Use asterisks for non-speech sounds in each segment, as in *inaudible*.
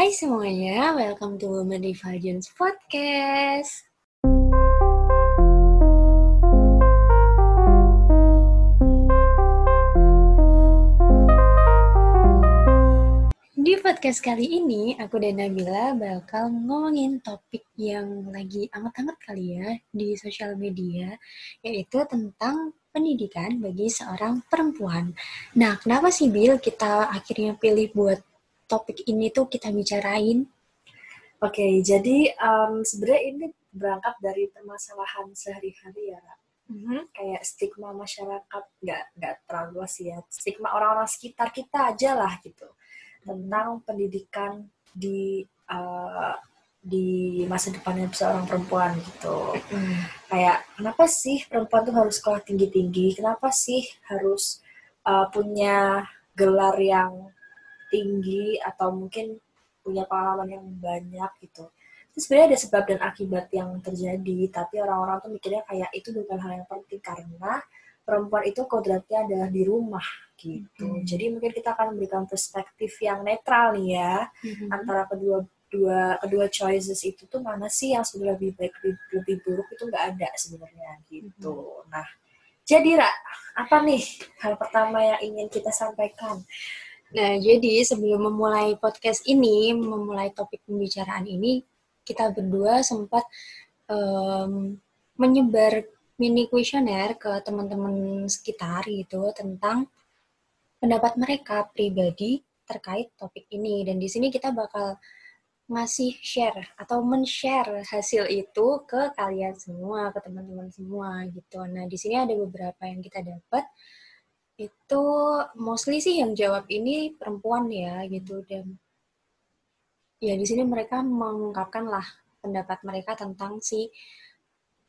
Hai semuanya, welcome to Women Divergence Podcast. Di podcast kali ini, aku dan Nabila bakal ngomongin topik yang lagi anget-anget kali ya di sosial media, yaitu tentang pendidikan bagi seorang perempuan. Nah, kenapa sih Bill kita akhirnya pilih buat topik ini tuh kita bicarain? Oke, jadi um, sebenarnya ini berangkat dari permasalahan sehari-hari ya, Ra. Mm-hmm. Kayak stigma masyarakat nggak nggak terlalu luas ya. Stigma orang-orang sekitar kita aja lah gitu tentang pendidikan di uh, di masa depannya seorang perempuan gitu. Mm. Kayak kenapa sih perempuan tuh harus sekolah tinggi-tinggi? Kenapa sih harus uh, punya gelar yang tinggi atau mungkin punya pengalaman yang banyak gitu. Terus sebenarnya ada sebab dan akibat yang terjadi, tapi orang-orang tuh mikirnya kayak itu bukan hal yang penting karena perempuan itu kodratnya adalah di rumah gitu. Hmm. Jadi mungkin kita akan memberikan perspektif yang netral nih ya Mhm. antara kedua dua kedua choices itu tuh mana sih yang sebenarnya lebih baik lebih, lebih buruk itu nggak ada sebenarnya gitu. Nah, jadi Ra, apa nih hal pertama yang ingin kita sampaikan? Nah, jadi sebelum memulai podcast ini, memulai topik pembicaraan ini, kita berdua sempat em, menyebar mini kuesioner ke teman-teman sekitar gitu tentang pendapat mereka pribadi terkait topik ini. Dan di sini kita bakal ngasih share atau men-share hasil itu ke kalian semua, ke teman-teman semua gitu. Nah, di sini ada beberapa yang kita dapat itu mostly sih yang jawab ini perempuan ya gitu. Dan ya di sini mereka mengungkapkan lah pendapat mereka tentang si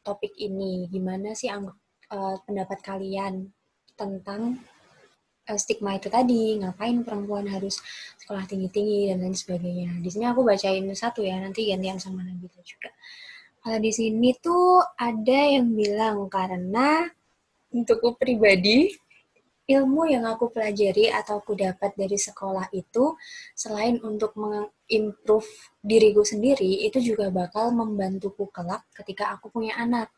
topik ini. Gimana sih eh, pendapat kalian tentang eh, stigma itu tadi? Ngapain perempuan harus sekolah tinggi-tinggi dan lain sebagainya? Di sini aku bacain satu ya nanti gantian sama Nabila juga. Kalau di sini tuh ada yang bilang karena untukku pribadi ilmu yang aku pelajari atau aku dapat dari sekolah itu selain untuk mengimprove diriku sendiri itu juga bakal membantuku kelak ketika aku punya anak.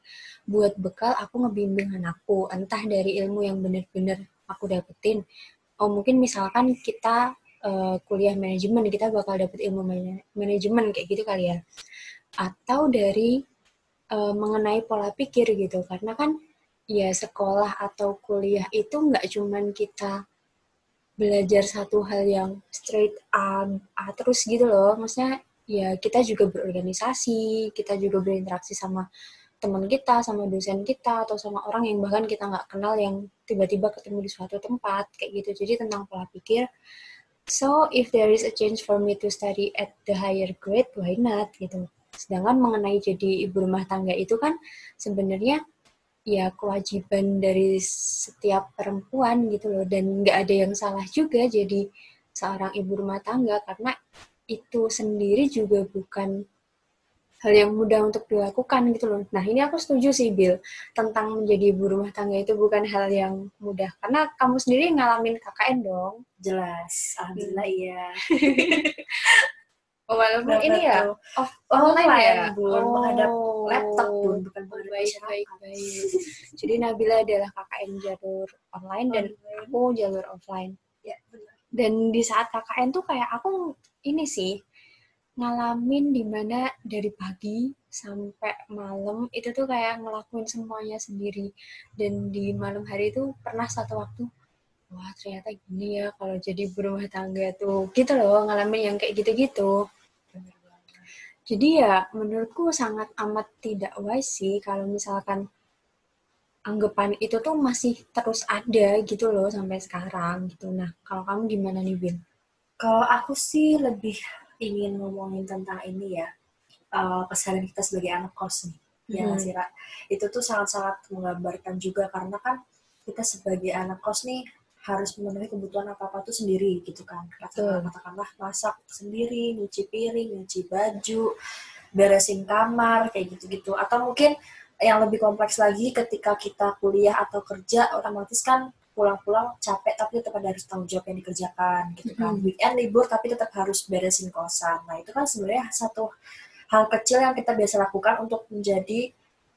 Buat bekal aku ngebimbing anakku entah dari ilmu yang benar-benar aku dapetin. Oh mungkin misalkan kita uh, kuliah manajemen kita bakal dapet ilmu mana- manajemen kayak gitu kali ya. Atau dari uh, mengenai pola pikir gitu karena kan ya sekolah atau kuliah itu nggak cuman kita belajar satu hal yang straight A, A terus gitu loh. Maksudnya ya kita juga berorganisasi, kita juga berinteraksi sama teman kita, sama dosen kita, atau sama orang yang bahkan kita nggak kenal yang tiba-tiba ketemu di suatu tempat, kayak gitu. Jadi tentang pola pikir. So, if there is a chance for me to study at the higher grade, why not gitu. Sedangkan mengenai jadi ibu rumah tangga itu kan sebenarnya ya kewajiban dari setiap perempuan gitu loh dan nggak ada yang salah juga jadi seorang ibu rumah tangga karena itu sendiri juga bukan hal yang mudah untuk dilakukan gitu loh. Nah ini aku setuju sih Bill tentang menjadi ibu rumah tangga itu bukan hal yang mudah karena kamu sendiri ngalamin KKN dong. Jelas, alhamdulillah iya. *laughs* Oh, walaupun ini ya off Online online ya, ya, Bun, menghadap laptop, Bun, bukan Oh, menghadap baik, masyarakat. baik, baik. *laughs* Jadi Nabila adalah KKN jalur online dan Online. aku jalur offline. Ya, benar. Dan di saat KKN tuh kayak aku ini sih ngalamin di mana dari pagi sampai malam itu tuh kayak ngelakuin semuanya sendiri. Dan di malam hari itu pernah satu waktu wah ternyata gini ya kalau jadi berumah tangga tuh gitu loh ngalamin yang kayak gitu-gitu. Jadi ya menurutku sangat amat tidak wise sih kalau misalkan anggapan itu tuh masih terus ada gitu loh sampai sekarang gitu. Nah, kalau kamu gimana nih, Bin? Kalau aku sih lebih ingin ngomongin tentang ini ya, eh, keseharian kita sebagai anak kos nih. Ya sih, Ra? Itu tuh sangat-sangat menggambarkan juga karena kan kita sebagai anak kos nih harus memenuhi kebutuhan apa-apa tuh sendiri gitu kan. Katakanlah, katakanlah masak sendiri, nyuci piring, nyuci baju, beresin kamar, kayak gitu-gitu. Atau mungkin yang lebih kompleks lagi ketika kita kuliah atau kerja, otomatis kan pulang-pulang capek tapi tetap ada harus tanggung jawab yang dikerjakan gitu kan Mhm. weekend libur tapi tetap harus beresin kosan nah itu kan sebenarnya satu hal kecil yang kita biasa lakukan untuk menjadi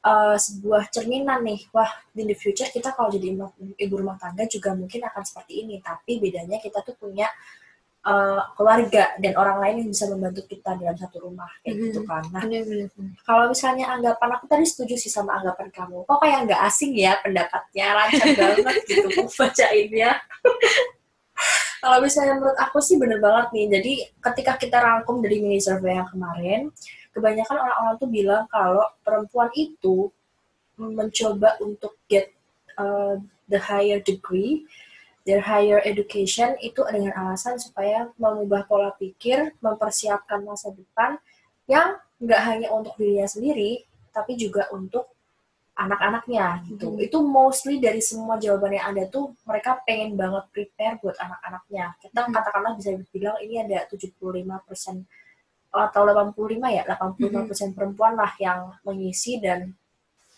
uh, sebuah cerminan nih. Wah in the future kita kalau jadi ibu, rumah tangga juga mungkin akan seperti ini. Tapi bedanya kita tuh punya uh, keluarga dan orang lain yang bisa membantu kita dalam satu rumah kayak Mhm. gitu kan. Nah Benar-benar. kalau misalnya anggapan aku tadi setuju sih sama anggapan kamu. Kok kayak nggak asing ya pendapatnya? Lancar *laughs* banget gitu bacainnya. *laughs* Kalau misalnya menurut aku sih bener banget nih. Jadi ketika kita rangkum dari mini survey yang kemarin kebanyakan orang-orang tuh bilang kalau perempuan itu mencoba untuk get uh, the higher degree their higher education itu dengan alasan supaya mengubah pola pikir mempersiapkan masa depan yang nggak hanya untuk dirinya sendiri, tapi juga untuk anak-anaknya gitu. Hmm. Itu mostly dari semua jawaban yang ada tuh mereka pengen banget prepare buat anak-anaknya. Kita Hmm. katakanlah bisa bilang ini ada 75% atau 85 ya, 85% perempuan lah yang mengisi dan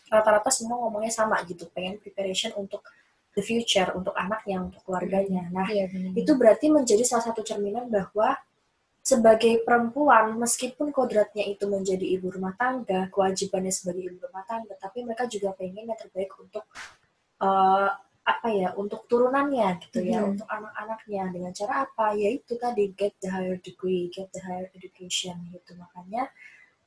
rata-rata semua ngomongnya sama gitu, pengen preparation untuk the future, untuk anaknya, untuk keluarganya. Nah, Iya itu berarti menjadi salah satu cerminan bahwa sebagai perempuan meskipun kodratnya itu menjadi ibu rumah tangga kewajibannya sebagai ibu rumah tangga tapi mereka juga pengen yang terbaik untuk uh, apa ya untuk turunannya gitu ya Mhm. untuk anak-anaknya dengan cara apa yaitu tadi get the higher degree get the higher education gitu makanya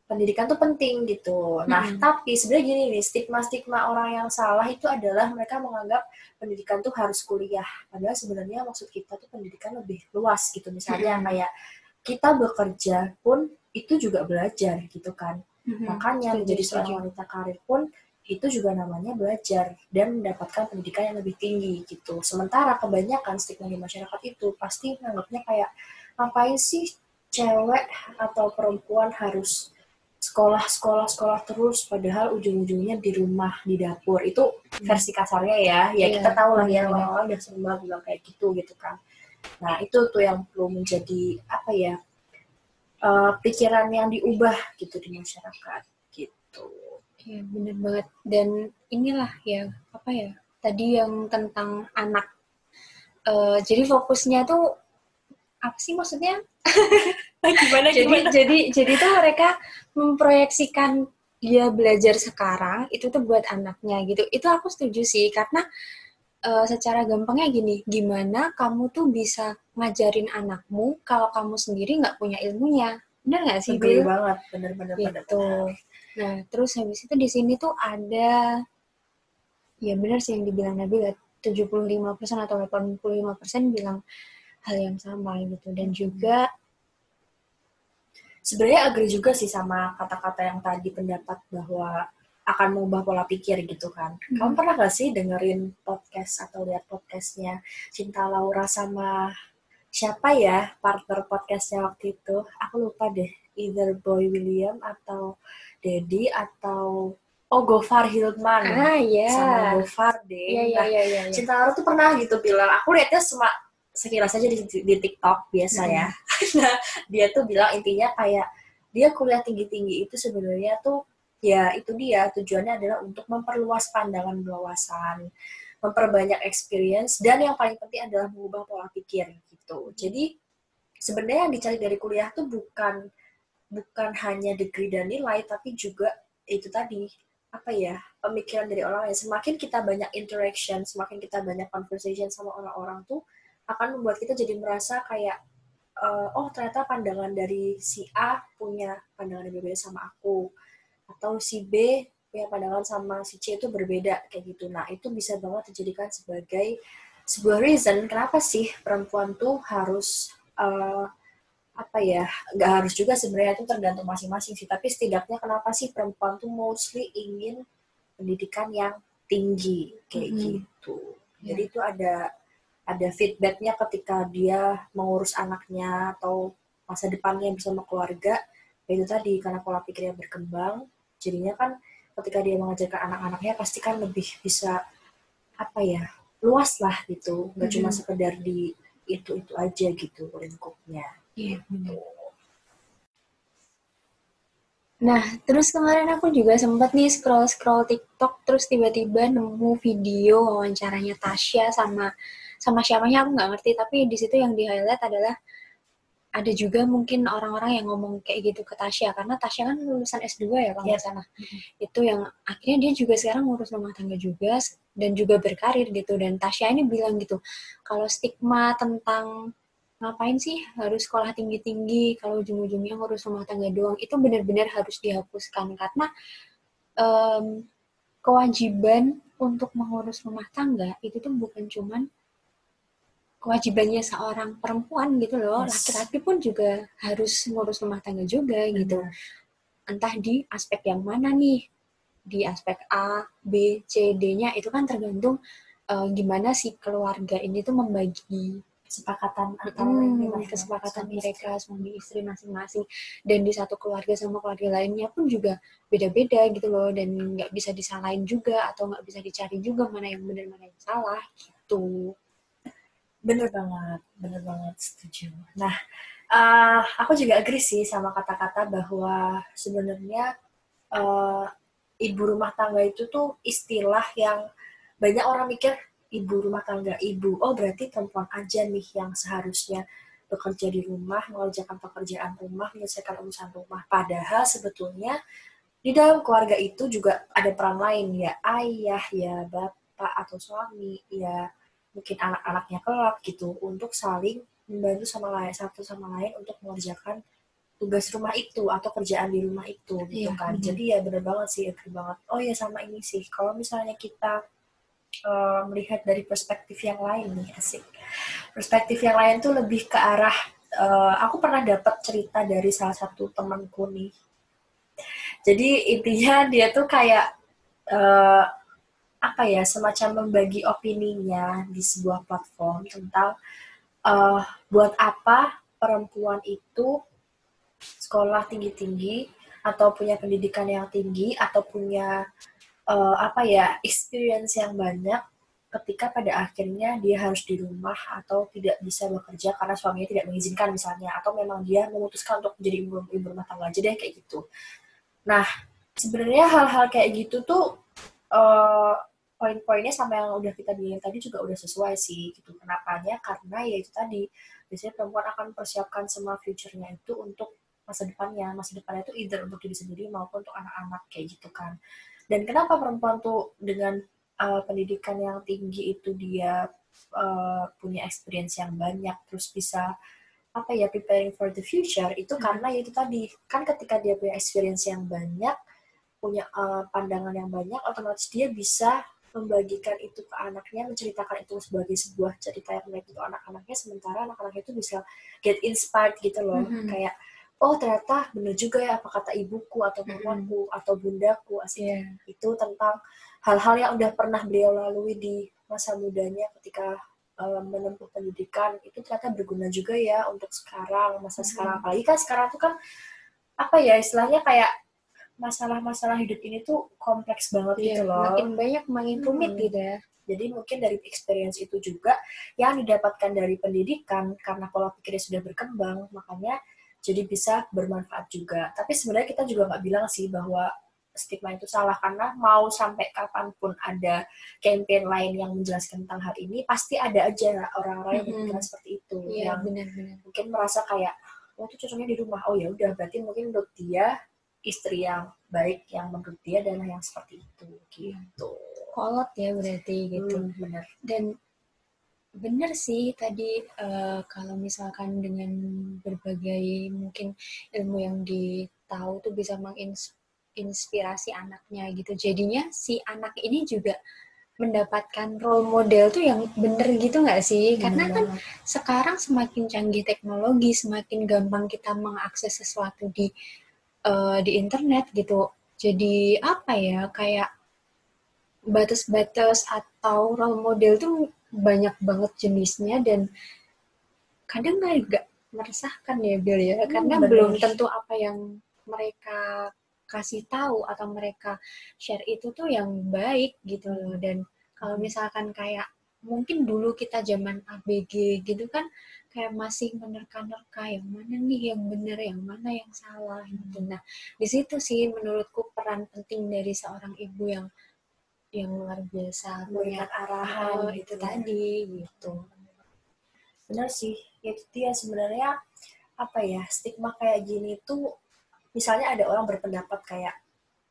pendidikan tuh penting gitu nah Mhm. tapi sebenarnya gini nih stigma-stigma orang yang salah itu adalah mereka menganggap pendidikan tuh harus kuliah padahal sebenarnya maksud kita tuh pendidikan lebih luas gitu misalnya Mhm. kayak kita bekerja pun itu juga belajar gitu kan Mhm. makanya menjadi seorang wanita karir pun itu juga namanya belajar dan mendapatkan pendidikan yang lebih tinggi gitu. Sementara kebanyakan stigma di masyarakat itu pasti menganggapnya kayak ngapain sih cewek atau perempuan harus sekolah sekolah sekolah terus padahal ujung-ujungnya di rumah di dapur? Itu versi kasarnya ya. Ya Iya, kita tahu lah ya benar. orang-orang udah sering banget bilang kayak gitu gitu kan. Nah itu tuh yang perlu menjadi apa ya eh, pikiran yang diubah gitu di masyarakat gitu Iya benar banget. Dan inilah ya apa ya tadi yang tentang anak. Eh, jadi fokusnya tuh apa sih maksudnya? *laughs* gimana jadi jadi jadi tuh mereka memproyeksikan dia belajar sekarang itu tuh buat anaknya gitu. Itu aku setuju sih karena eh, secara gampangnya gini, gimana kamu tuh bisa ngajarin anakmu kalau kamu sendiri nggak punya ilmunya? Benar nggak sih, Bil? banget bener-bener bener gitu. Nah, terus habis itu di sini tuh ada ya benar sih yang dibilang Nabila 75% atau 85% bilang hal yang sama gitu dan juga sebenarnya agree juga sih sama kata-kata yang tadi pendapat bahwa akan mengubah pola pikir gitu kan. Kamu Hmm. pernah gak sih dengerin podcast atau lihat podcastnya Cinta Laura sama siapa ya partner podcastnya waktu itu? Aku lupa deh. Either Boy William atau Dedi atau oh Gofar Hildman ah ya. sama Gofar deh. Iya iya Nah, iya iya. iya. Cinta Laura tuh pernah gitu bilang, aku lihatnya cuma sekilas aja di, di TikTok biasa ya. *laughs* Nah, dia tuh bilang intinya kayak dia kuliah tinggi-tinggi itu sebenarnya tuh ya itu dia tujuannya adalah untuk memperluas pandangan wawasan, memperbanyak experience dan yang paling penting adalah mengubah pola pikir gitu. Jadi sebenarnya yang dicari dari kuliah tuh bukan bukan hanya degree dan nilai tapi juga itu tadi apa ya pemikiran dari orang lain semakin kita banyak interaction semakin kita banyak conversation sama orang-orang tuh akan membuat kita jadi merasa kayak eh, oh ternyata pandangan dari si A punya pandangan yang berbeda sama aku atau si B punya pandangan sama si C itu berbeda kayak gitu. Nah itu bisa banget dijadikan sebagai sebuah reason kenapa sih perempuan tuh harus eh, apa ya nggak harus juga sebenarnya itu tergantung masing-masing sih. Tapi setidaknya kenapa sih perempuan tuh mostly ingin pendidikan yang tinggi kayak Mhm. gitu. Jadi itu ada ada feedbacknya ketika dia mengurus anaknya atau masa depannya bersama keluarga. Ya itu tadi karena pola pikirnya berkembang jadinya kan ketika dia mengajarkan anak-anaknya pasti kan lebih bisa apa ya luas lah gitu nggak cuma Mhm. sekedar di itu itu aja gitu lingkupnya Iya benar. Nah, terus kemarin aku juga sempat nih scroll-scroll TikTok, terus tiba-tiba nemu video wawancaranya Tasya sama sama siapanya aku nggak ngerti, tapi di situ yang di highlight adalah ada juga mungkin orang-orang yang ngomong kayak gitu ke Tasya karena Tasya kan lulusan S2 ya kalau nggak salah. Itu yang akhirnya dia juga sekarang ngurus rumah tangga juga dan juga berkarir gitu. Dan Tasya ini bilang gitu kalau stigma tentang ngapain sih harus sekolah tinggi-tinggi kalau ujung-ujungnya ngurus rumah tangga doang itu benar-benar harus dihapuskan. Karena um, kewajiban untuk mengurus rumah tangga itu tuh bukan cuman kewajibannya seorang perempuan gitu loh. Laki-laki yes. pun juga harus ngurus rumah tangga juga gitu. Entah di aspek yang mana nih di aspek A B C D-nya itu kan tergantung uh, gimana si keluarga ini tuh membagi kesepakatan antara hmm, kesepakatan mereka suami istri masing-masing. Dan di satu keluarga sama keluarga lainnya pun juga beda-beda gitu loh. Dan nggak bisa disalahin juga atau nggak bisa dicari juga mana yang benar mana yang salah gitu bener banget bener banget setuju. Nah uh, aku juga agree sih sama kata-kata bahwa sebenarnya uh, ibu rumah tangga itu tuh istilah yang banyak orang mikir ibu rumah tangga ibu. Oh berarti perempuan aja nih yang seharusnya bekerja di rumah mengerjakan pekerjaan rumah menyelesaikan urusan rumah. Padahal sebetulnya di dalam keluarga itu juga ada peran lain ya ayah ya bapak atau suami ya mungkin anak-anaknya kelak gitu untuk saling membantu sama lain satu sama lain untuk mengerjakan tugas rumah itu atau kerjaan di rumah itu gitu iya, kan. Jadi ya bener banget sih, agree banget. Oh ya sama ini sih, kalau misalnya kita uh, melihat dari perspektif yang lain nih asik perspektif yang lain tuh lebih ke arah uh, aku pernah dapat cerita dari salah satu temanku nih jadi intinya dia tuh kayak uh, apa ya semacam membagi opininya di sebuah platform tentang uh, buat apa perempuan itu sekolah tinggi-tinggi atau punya pendidikan yang tinggi atau punya uh, apa ya experience yang banyak ketika pada akhirnya dia harus di rumah atau tidak bisa bekerja karena suaminya tidak mengizinkan misalnya atau memang dia memutuskan untuk menjadi ibu, ibu rumah tangga aja deh kayak gitu. Nah sebenarnya hal-hal kayak gitu tuh uh, poin-poinnya sama yang udah kita bilang tadi juga udah sesuai sih gitu. Kenapanya? Karena ya itu tadi biasanya perempuan akan persiapkan semua future-nya itu untuk masa depannya. Masa depannya itu either untuk diri sendiri maupun untuk anak-anak kayak gitu kan. Dan kenapa perempuan tuh dengan uh, pendidikan yang tinggi itu dia uh, punya experience yang banyak, terus bisa apa ya preparing for the future itu hmm. karena ya itu tadi kan ketika dia punya experience yang banyak, punya uh, pandangan yang banyak, otomatis dia bisa membagikan itu ke anaknya, menceritakan itu sebagai sebuah cerita yang baik itu anak-anaknya, sementara anak-anaknya itu bisa get inspired gitu loh, mm -hmm. kayak oh ternyata benar juga ya apa kata ibuku atau mamaku mm-hmm. atau bundaku asli yeah. itu tentang hal-hal yang udah pernah beliau lalui di masa mudanya ketika um, menempuh pendidikan itu ternyata berguna juga ya untuk sekarang masa mm-hmm. sekarang apalagi kan sekarang tuh kan apa ya istilahnya kayak masalah-masalah hidup ini tuh kompleks banget yeah, gitu loh makin banyak makin rumit hmm. gitu ya jadi mungkin dari experience itu juga yang didapatkan dari pendidikan karena pola pikirnya sudah berkembang makanya jadi bisa bermanfaat juga. Tapi sebenarnya kita juga nggak bilang sih bahwa stigma itu salah karena mau sampai kapan pun ada campaign lain yang menjelaskan tentang hal ini pasti ada aja orang-orang yang berpikiran seperti itu yeah, yang bener-bener. mungkin merasa kayak oh itu cocoknya di rumah oh ya udah berarti mungkin menurut dia istri yang baik yang menurut dia dan yang seperti itu gitu. Kolot ya berarti gitu. Hmm, benar. Dan benar sih tadi uh, kalau misalkan dengan berbagai mungkin ilmu yang ditahu tuh bisa menginspirasi anaknya gitu. Jadinya si anak ini juga mendapatkan role model tuh yang bener gitu nggak sih? Karena kan sekarang semakin canggih teknologi semakin gampang kita mengakses sesuatu di uh, di internet gitu. Jadi apa ya kayak batas-batas atau role model tuh banyak banget jenisnya dan kadang agak meresahkan ya Bill ya. Hmm, karena bener. belum tentu apa yang mereka kasih tahu atau mereka share itu tuh yang baik gitu loh. Dan kalau misalkan kayak mungkin dulu kita zaman ABG gitu kan kayak masih menerka-nerka yang mana nih yang benar yang mana yang salah gitu nah di situ sih menurutku peran penting dari seorang ibu yang yang luar biasa punya arahan oh, itu gitu. tadi gitu benar sih itu dia sebenarnya apa ya stigma kayak gini tuh misalnya ada orang berpendapat kayak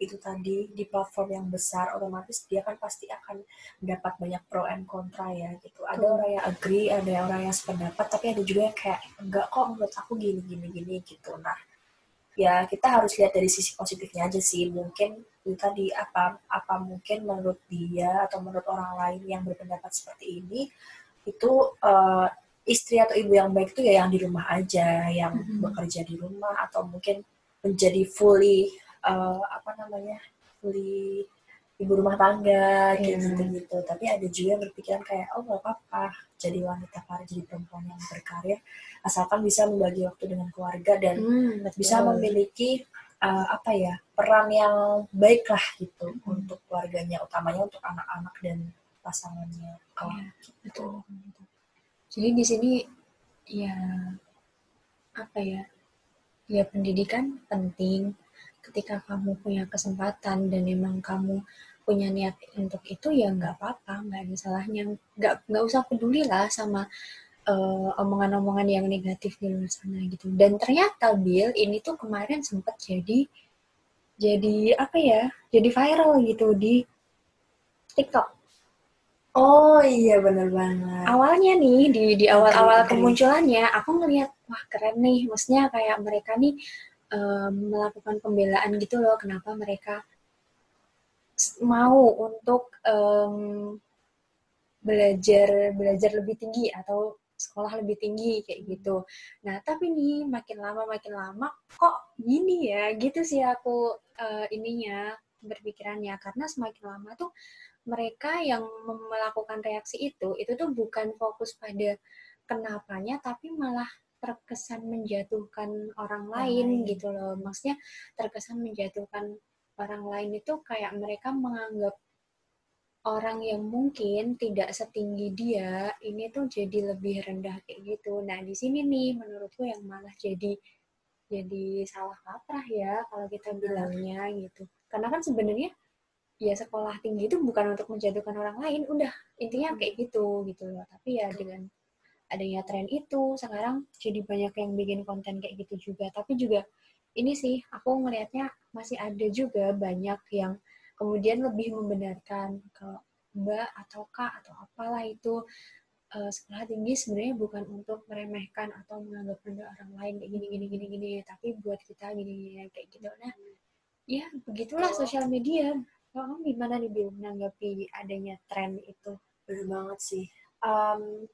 itu tadi di platform yang besar otomatis dia kan pasti akan mendapat banyak pro and kontra ya gitu ada hmm. orang yang agree ada orang yang sependapat tapi ada juga yang kayak enggak kok menurut aku gini gini gini gitu nah ya kita harus lihat dari sisi positifnya aja sih mungkin itu tadi apa apa mungkin menurut dia atau menurut orang lain yang berpendapat seperti ini itu uh, istri atau ibu yang baik itu ya yang di rumah aja yang mm -hmm. bekerja di rumah atau mungkin menjadi fully uh, apa namanya fully ibu rumah tangga yeah. gitu gitu tapi ada juga yang berpikiran kayak oh gak apa-apa jadi wanita karir jadi perempuan yang berkarya asalkan bisa membagi waktu dengan keluarga dan hmm, bisa memiliki uh, apa ya peran yang baik lah gitu hmm. untuk keluarganya utamanya untuk anak-anak dan pasangannya oh, ya, betul jadi di sini ya apa ya ya pendidikan penting ketika kamu punya kesempatan dan memang kamu punya niat untuk itu ya nggak apa-apa nggak ada salahnya. Nggak nggak usah peduli lah sama uh, omongan-omongan yang negatif di luar sana gitu. Dan ternyata Bill ini tuh kemarin sempat jadi jadi apa ya jadi viral gitu di TikTok. Oh iya bener banget. Awalnya nih di di awal-awal kemunculannya aku ngelihat wah keren nih, maksudnya kayak mereka nih um, melakukan pembelaan gitu loh, kenapa mereka mau untuk um, belajar belajar lebih tinggi atau sekolah lebih tinggi kayak gitu. Nah tapi nih makin lama makin lama kok gini ya gitu sih aku uh, ininya berpikirannya karena semakin lama tuh mereka yang melakukan reaksi itu itu tuh bukan fokus pada kenapanya tapi malah terkesan menjatuhkan orang lain, lain. gitu loh. Maksudnya terkesan menjatuhkan orang lain itu kayak mereka menganggap orang yang mungkin tidak setinggi dia ini tuh jadi lebih rendah kayak gitu. Nah di sini nih menurutku yang malah jadi jadi salah kaprah ya kalau kita bilangnya gitu. Karena kan sebenarnya ya sekolah tinggi itu bukan untuk menjatuhkan orang lain. Udah intinya hmm. kayak gitu gitu loh. Tapi ya dengan adanya tren itu sekarang jadi banyak yang bikin konten kayak gitu juga tapi juga ini sih aku ngelihatnya masih ada juga banyak yang kemudian lebih membenarkan kalau mbak atau kak atau apalah itu uh, sekolah tinggi sebenarnya bukan untuk meremehkan atau menganggap rendah orang lain kayak gini gini gini gini tapi buat kita gini gini kayak gitu nah ya begitulah sosial media kamu gimana nih Bill menanggapi adanya tren itu? Bener banget sih. Um,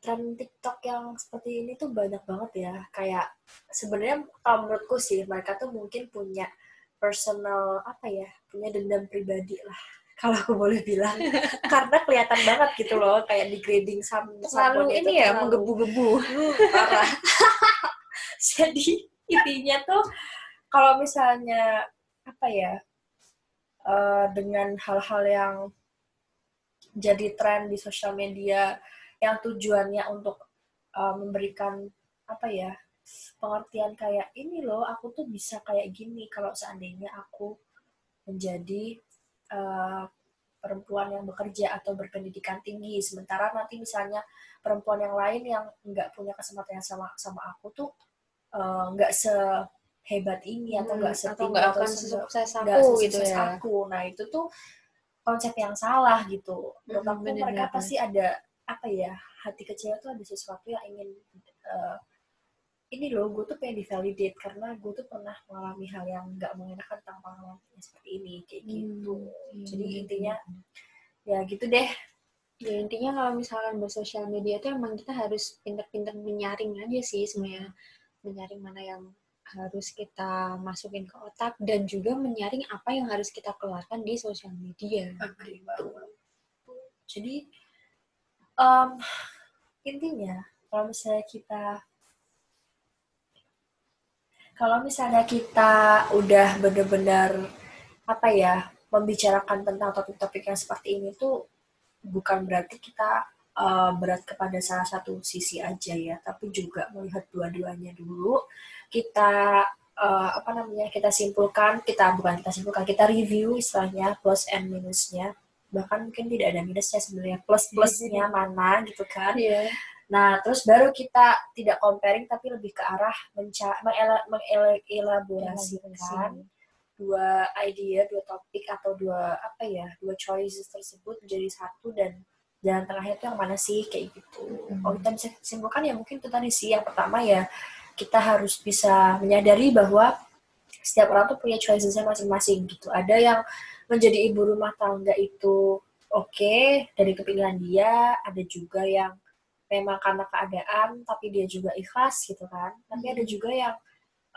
tren TikTok yang seperti ini tuh banyak banget ya. Kayak sebenarnya kalau menurutku sih mereka tuh mungkin punya personal apa ya, punya dendam pribadi lah *laughs* kalau aku boleh bilang. *laughs* Karena kelihatan banget gitu loh kayak di grading sam selalu ini ya menggebu-gebu. Parah. *laughs* Jadi intinya tuh kalau misalnya apa ya uh, dengan hal-hal yang jadi tren di sosial media yang tujuannya untuk uh, memberikan apa ya pengertian kayak ini loh aku tuh bisa kayak gini kalau seandainya aku menjadi uh, perempuan yang bekerja atau berpendidikan tinggi. Sementara nanti misalnya perempuan yang lain yang nggak punya kesempatan yang sama sama aku tuh nggak uh, se hebat ini atau nggak hmm, atau nggak akan sukses aku gitu ya. aku. Nah itu tuh konsep yang salah gitu. Menurut hmm, aku bener, mereka bener. pasti ada apa ya hati kecil tuh ada sesuatu yang ingin uh, ini loh gue tuh pengen divalidate karena gue tuh pernah mengalami hal yang nggak mengenakan tentang pengalaman seperti ini kayak hmm, gitu hmm, jadi hmm. intinya ya gitu deh ya intinya kalau misalkan bersosial media tuh emang kita harus pinter-pinter menyaring aja sih semuanya menyaring mana yang harus kita masukin ke otak dan juga menyaring apa yang harus kita keluarkan di sosial media. Agree Jadi um, intinya kalau misalnya kita kalau misalnya kita udah benar-benar apa ya membicarakan tentang topik-topik yang seperti ini tuh bukan berarti kita uh, berat kepada salah satu sisi aja ya, tapi juga melihat dua-duanya dulu. Kita uh, apa namanya? Kita simpulkan, kita bukan kita simpulkan, kita review istilahnya plus and minusnya. Bahkan mungkin tidak ada minusnya sebenarnya, plus plusnya mana gitu kan. Yeah. Nah, terus baru kita tidak comparing tapi lebih ke arah mengelaborasikan dua idea, dua topik atau dua apa ya, dua choices tersebut menjadi satu dan jalan tengahnya itu yang mana sih kayak gitu. Hmm. Oh kita bisa simpulkan ya mungkin itu tadi sih yang pertama ya kita harus bisa menyadari bahwa setiap orang tuh punya choicesnya masing-masing gitu. Ada yang menjadi ibu rumah tangga itu oke okay, dari kepinginan dia, ada juga yang memang karena keadaan tapi dia juga ikhlas gitu kan. Tapi ada hmm. juga yang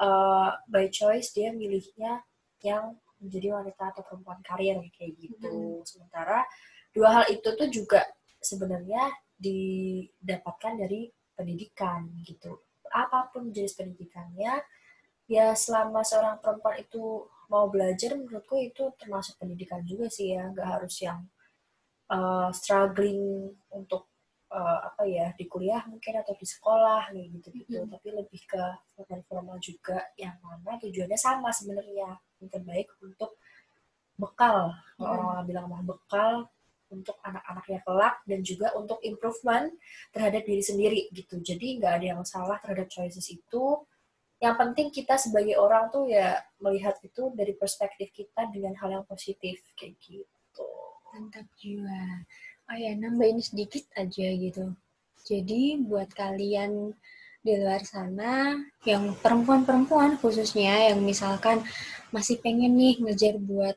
uh, by choice dia milihnya yang menjadi wanita atau perempuan karir kayak gitu. Hmm. Sementara dua hal itu tuh juga sebenarnya didapatkan dari pendidikan gitu. Apa pun jenis pendidikannya, ya selama seorang perempuan itu mau belajar, menurutku itu termasuk pendidikan juga sih ya, nggak harus yang uh, struggling untuk uh, apa ya di kuliah mungkin atau di sekolah gitu gitu, mm -hmm. tapi lebih ke formal juga yang mana tujuannya sama sebenarnya yang terbaik untuk bekal, mm -hmm. orang bilang mah bekal untuk anak-anaknya kelak dan juga untuk improvement terhadap diri sendiri gitu. Jadi nggak ada yang salah terhadap choices itu. Yang penting kita sebagai orang tuh ya melihat itu dari perspektif kita dengan hal yang positif kayak gitu. Mantap jiwa. Oh ya, nambahin sedikit aja gitu. Jadi buat kalian di luar sana yang perempuan-perempuan khususnya yang misalkan masih pengen nih ngejar buat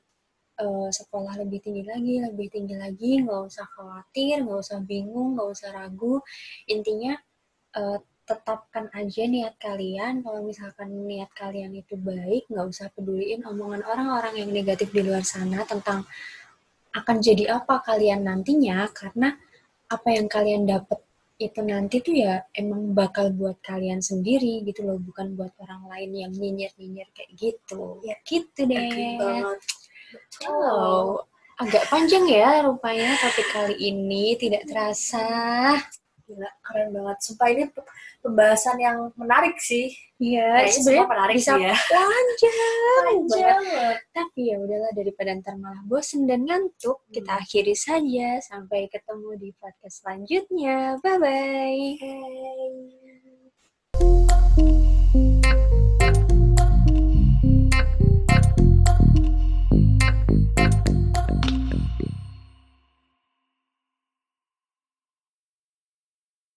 uh, sekolah lebih tinggi lagi, lebih tinggi lagi, nggak usah khawatir, nggak usah bingung, nggak usah ragu. Intinya uh, tetapkan aja niat kalian. Kalau misalkan niat kalian itu baik, nggak usah peduliin omongan orang-orang yang negatif di luar sana tentang akan jadi apa kalian nantinya, karena apa yang kalian dapat itu nanti tuh ya emang bakal buat kalian sendiri gitu loh, bukan buat orang lain yang nyinyir-nyinyir kayak gitu. Ya gitu deh. Oh, agak panjang ya rupanya topik kali ini tidak terasa. Gila, keren banget. Sumpah ini pembahasan yang menarik sih. Iya, sebenarnya menarik bisa sih ya. Panjang, panjang. Tapi ya udahlah daripada ntar malah bosen dan ngantuk, hmm. kita akhiri saja. Sampai ketemu di podcast selanjutnya. Bye bye. Hey.